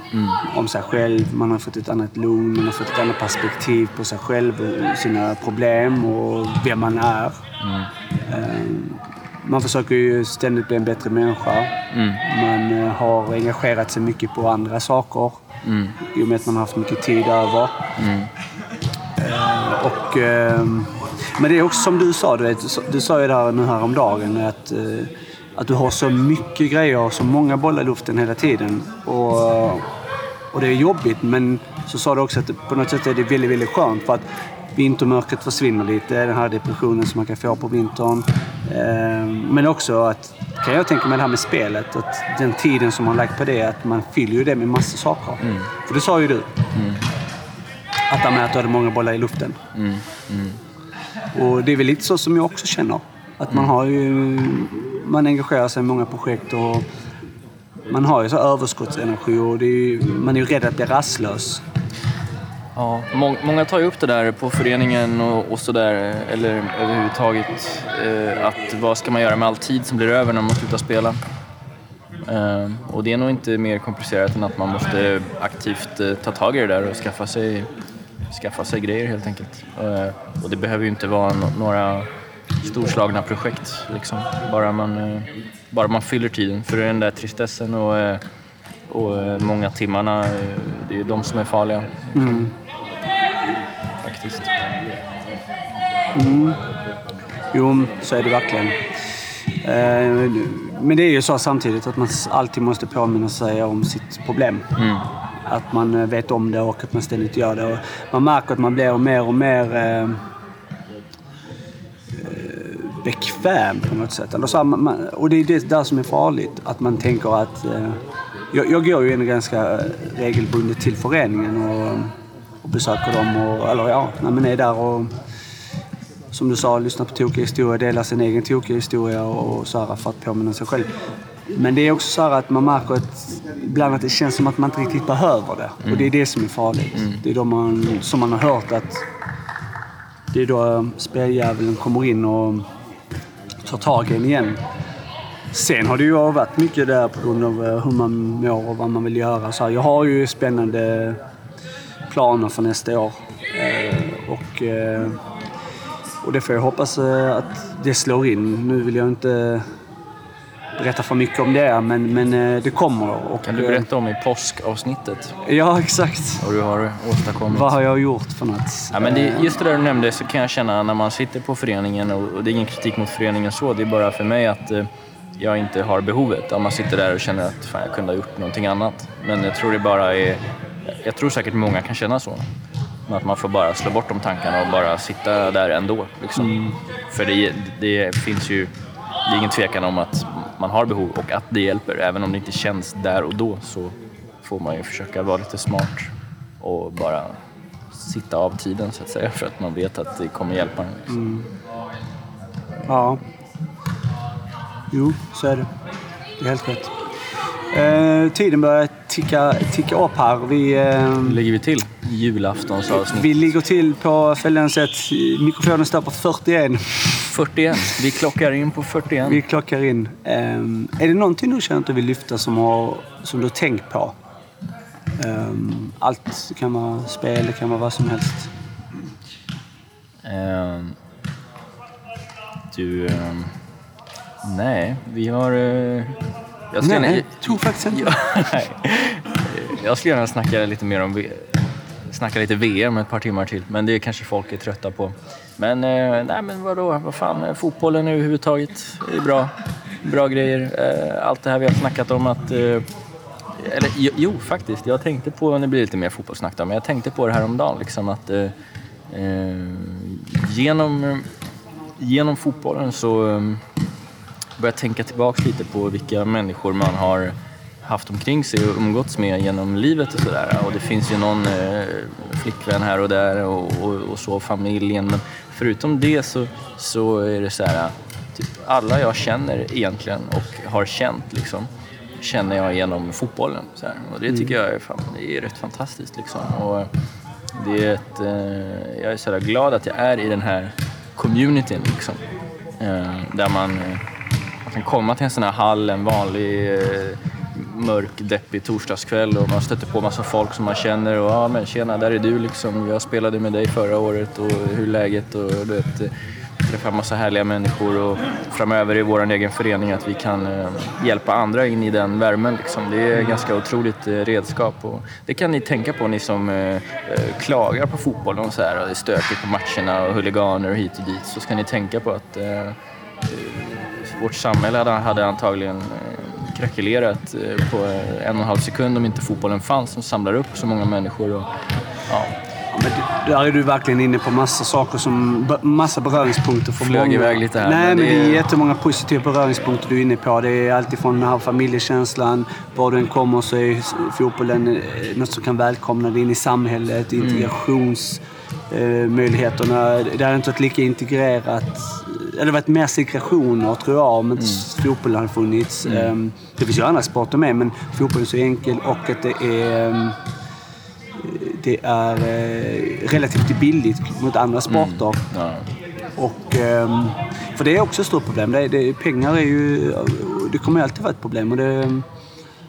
om sig själv. Man har fått ett annat lugn, man har fått ett annat perspektiv på sig själv och sina problem och vem man är. Eh, Man försöker ju ständigt bli en bättre människa. Man eh, har engagerat sig mycket på andra saker i och med att man har haft mycket tid över. Eh, Och, ehm, men det är också som du sa, du, vet, du sa ju där nu häromdagen att, eh, att du har så mycket grejer, så många bollar i luften hela tiden. Och, och det är jobbigt, men så sa du också att på något sätt är det väldigt, väldigt skönt för att vintermörkret försvinner lite, den här depressionen som man kan få på vintern. Ehm, Men också att, kan jag tänka mig det här med spelet, att den tiden som man lagt på det, att man fyller ju det med massa saker. För det sa ju du. Att det här med att du hade många bollar i luften. Och det är väl lite så som jag också känner. Att man har ju... Man engagerar sig i många projekt och man har ju så överskottsenergi och det är ju, man är ju rädd att bli rastlös. Ja, många tar ju upp det där på föreningen och, och sådär, eller överhuvudtaget. Eh, att vad ska man göra med all tid som blir över när man slutar spela? Eh, och det är nog inte mer komplicerat än att man måste aktivt eh, ta tag i det där och skaffa sig, skaffa sig grejer helt enkelt. Och det behöver ju inte vara några storslagna projekt. Liksom. Bara, man, bara man fyller tiden. För den där tristessen och, och många timmarna, det är de som är farliga. Mm. Faktiskt. Mm. Jo, så är det verkligen. Eh, men det är ju så samtidigt att man alltid måste påminna sig om sitt problem. Mm. Att man eh, vet om det och att man ständigt gör det. Och man märker att man blir mer och mer eh, eh bekväm på något sätt. Eller så man, och det är det där som är farligt. Att man tänker att... Eh, jag, jag går ju ganska eh, regelbundet till föreningen och, och besöker dem. Och, eller ja, när man är där och som du sa, lyssna på tokiga historier, dela sin egen tokiga historia och så här, för att påminna sig själv. Men det är också så att man märker att ibland att det känns som att man inte riktigt behöver det. Mm. Och det är det som är farligt. Mm. Det är då man, som man har hört att det är då speldjävulen kommer in och tar tag i en igen. Sen har det ju varit mycket där på grund av eh, hur man mår och vad man vill göra. Så jag har ju spännande planer för nästa år. Eh, och eh, och det får jag hoppas eh, att det slår in. Nu vill jag inte berätta för mycket om det, men, men eh, det kommer. Och, kan du berätta om i påskavsnittet? Ja, exakt. Vad du har åstadkommit. Vad har jag gjort för något? Ja, men det, just det där du nämnde så kan jag känna när man sitter på föreningen, och det är ingen kritik mot föreningen så, det är bara för mig att eh, jag inte har behovet. Om man sitter där och känner att fan, jag kunde ha gjort någonting annat. Men jag tror det bara är... Jag tror säkert många kan känna så. Att man får bara slå bort de tankarna och bara sitta där ändå. Liksom. Mm. För det, det, finns ju det är ingen tvekan om att man har behov och att det hjälper. Även om det inte känns där och då så får man ju försöka vara lite smart och bara sitta av tiden så att säga för att man vet att det kommer hjälpa en. Liksom. Mm. Ja. Jo, så är det. Det är helt rätt. Eh, tiden börjar ticka, ticka upp här. Vi, eh, ligger vi till? Julaftonsavsnitt. Vi ligger till på följande sätt. Mikrofonen står på 41. 41. Vi klockar in på 41. Vi klockar in. Eh, är det någonting du känner att du vill lyfta som, har, som du har tänkt på? Eh, allt kan vara spel, det kan vara vad som helst. Um, du... Um, nej, vi har... Jag skulle nej, gärna, tog faktiskt inte. jag skulle gärna snacka lite mer om snacka lite VM ett par timmar till, men det kanske folk är trötta på. Men, eh, nej men vadå, vad fan, eh, fotbollen överhuvudtaget är bra. Bra grejer. Eh, allt det här vi har snackat om att... Eller jo, faktiskt. Jag tänkte på, nu blir det lite mer fotbollssnack då, men jag tänkte på det här om dagen liksom att eh, genom, genom fotbollen så börjat tänka tillbaka lite på vilka människor man har haft omkring sig och umgåtts med genom livet och sådär. Och det finns ju någon eh, flickvän här och där och, och, och, så, familjen. Men förutom det så, så är det så här, typ alla jag känner egentligen och har känt liksom, känner jag genom fotbollen. Så här. Och det mm. tycker jag är, fan, det är rätt fantastiskt liksom. Och det är ett, eh, jag är så glad att jag är i den här communityn liksom. Eh, där man eh, kan komma till en sån här hall en vanlig eh, mörk, deppig torsdagskväll och man stöter på massa folk som man känner och ja men tjena, där är du liksom. Jag spelade med dig förra året och hur är läget? Och du vet, eh, träffa massa härliga människor och framöver i vår egen förening att vi kan eh, hjälpa andra in i den värmen. Liksom. Det är ganska otroligt eh, redskap och det kan ni tänka på ni som eh, eh klagar på fotbollen och så här och det är stökigt på matcherna och huliganer och hit och dit så ska ni tänka på att eh, vårt samhälle hade antagligen eh, krackelerat eh, på en och en halv sekund om inte fotbollen fanns som samlar upp så många människor. Och, ja. Men där är du verkligen inne på massa saker som... Massa beröringspunkter för Flög många. iväg lite här. Nej, men det, men det är jättemånga positiva beröringspunkter du är inne på. Det är alltifrån den här familjekänslan. Var du än kommer så är fotbollen eh, något som kan välkomna dig in i samhället. Integrationsmöjligheterna. Mm. Det är inte lika integrerat det varit mer segregationer tror jag om inte mm. fotbollen hade funnits. Mm. Ehm, det finns ju andra sporter med men fotbollen är så enkel och att det är ehm, det är eh, relativt billigt mot andra mm. sporter. Mm. Ja. Och, ehm, för det är också ett stort problem. Det, det, pengar är ju... Det kommer alltid vara ett problem. Och det,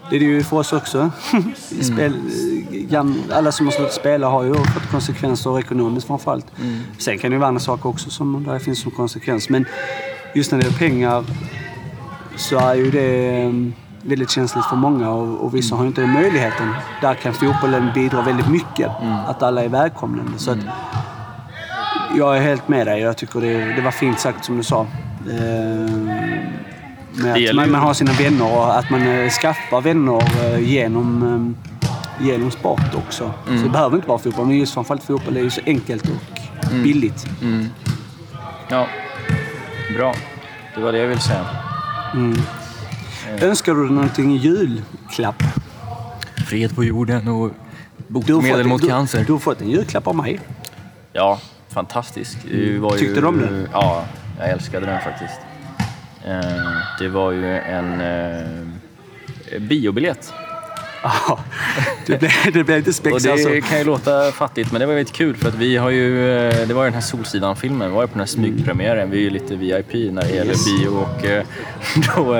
det är det ju för oss också. Spel, gam, alla som har slutat spela har ju fått konsekvenser ekonomiskt framförallt. Mm. Sen kan det ju vara andra saker också som där finns som konsekvens. Men just när det är pengar så är ju det mm, väldigt känsligt för många och, och vissa har ju inte den möjligheten. Där kan fotbollen bidra väldigt mycket. Mm. Att alla är välkomnande. Så att, jag är helt med dig. Jag tycker det, det var fint sagt som du sa. Eh, med att man, man, har sina vänner och att man eh, skaffar vänner eh, genom, eh, genom sport också. Mm. Så det behöver inte vara fotboll, men just framförallt fotboll är ju så enkelt och mm. billigt. Mm. Ja, bra. Det var det jag ville säga. Mm. Önskar du dig någonting i julklapp? Fred på jorden och botemedel mot du, cancer. Du har fått en julklapp av mig. Ja, fantastisk. Mm. Tyckte du om den? Ja, jag älskade den faktiskt. Eh, det var ju en eh, biobiljett. Ja, det blev, det blev lite spex det alltså. kan ju låta fattigt, men det var väldigt kul för att vi har ju, eh, det var ju den här Solsidan-filmen, vi var ju på den här smygpremiären. Vi är ju lite VIP när det gäller yes. bio och då,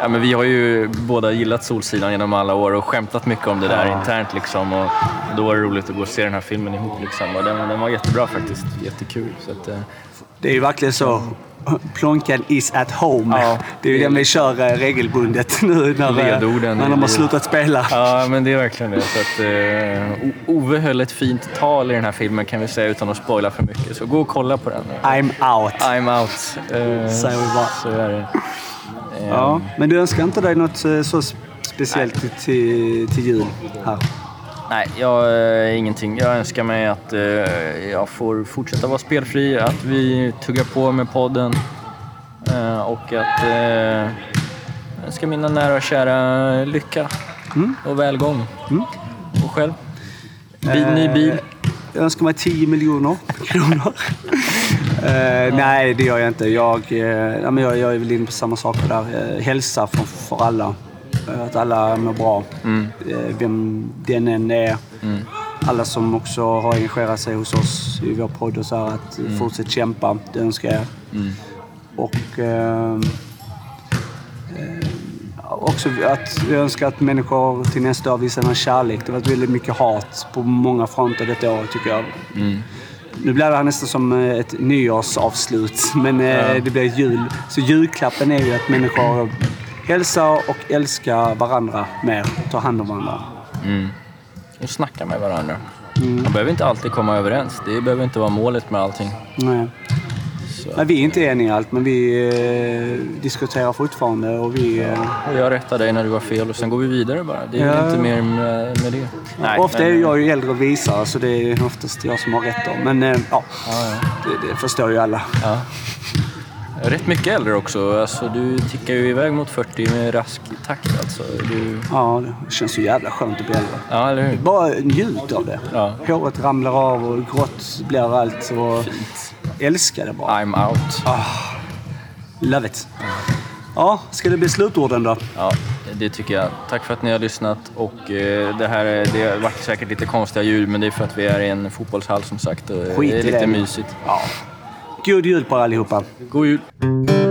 ja men vi har ju båda gillat Solsidan genom alla år och skämtat mycket om det där ja. internt liksom. Och då var det roligt att gå och se den här filmen ihop liksom. Och den, den var jättebra faktiskt, jättekul. Så att, det är ju verkligen så. Plånkan is at home. Ja, det är ju den vi kör eh, regelbundet nu när, eh, Ledorden när de har slutat spela. Ja, men det är verkligen det. Så att, uh, Ove höll ett fint tal i den här filmen kan vi säga utan att spoila för mycket. Så gå och kolla på den. I'm out. I'm out. Uh, Säger vi bara. Så är det. Um, ja, men du önskar inte dig något så speciellt till, till jul här? Nej, jag, äh, ingenting. Jag önskar mig att äh, jag får fortsätta vara spelfri, att vi tuggar på med podden äh, och att äh, önskar mina nära och kära lycka mm. och välgång. Mm. Och själv? Bil, ny bil? Jag önskar mig 10 miljoner kronor. ja. Nej, det gör jag inte. Jag, uh, jag, jag är väl inne på samma sak där. hälsa för, för alla. Att alla mår bra. Mm. Eh, vem den än är. Mm. Alla som också har engagerat sig hos oss i vår podd och så här, att mm. fortsätta kämpa. Det önskar jag. Mm. Och eh, eh, också att jag önskar att människor till nästa år visar en kärlek. Det har varit väldigt mycket hat på många fronter detta år tycker jag. Mm. Nu blir det här nästan som eh, ett nyårsavslut, men eh, ja. det blir jul. Så julklappen är ju att människor hälsa och älska varandra mer. Ta hand om varandra. Mm. Och snacka med varandra. Mm. Man behöver inte alltid komma överens. Det behöver inte vara målet med allting. Nej. Nej, vi är inte eniga i allt, men vi eh, diskuterar fortfarande. Och vi, eh... och jag rättar dig när du har fel och sen går vi vidare bara. Det är ja. inte mer med, med det. Nej, Ofta men... är jag ju äldre och visare, så det är oftast jag som har rätt. Då. Men eh, ja, ja, ja. Det, det, förstår ju alla. Rätt mycket äldre också. Alltså, du tickar ju iväg mot 40 med rask takt. Alltså. Du... Ja, det känns så jävla skönt att bli äldre. Ja, eller hur? Bara njut av det. Ja. Håret ramlar av och grått blir allt. Och... Fint. Älskar det bara. I'm out. Oh, love it. Ja, ska det bli slutorden då? Ja, det tycker jag. Tack för att ni har lyssnat. Och eh, det här det har varit säkert lite konstiga ljud, men det är för att vi är i en fotbollshall som sagt. Och Skit det är lite det. mysigt. Ja. God jul på er allihopa. God jul.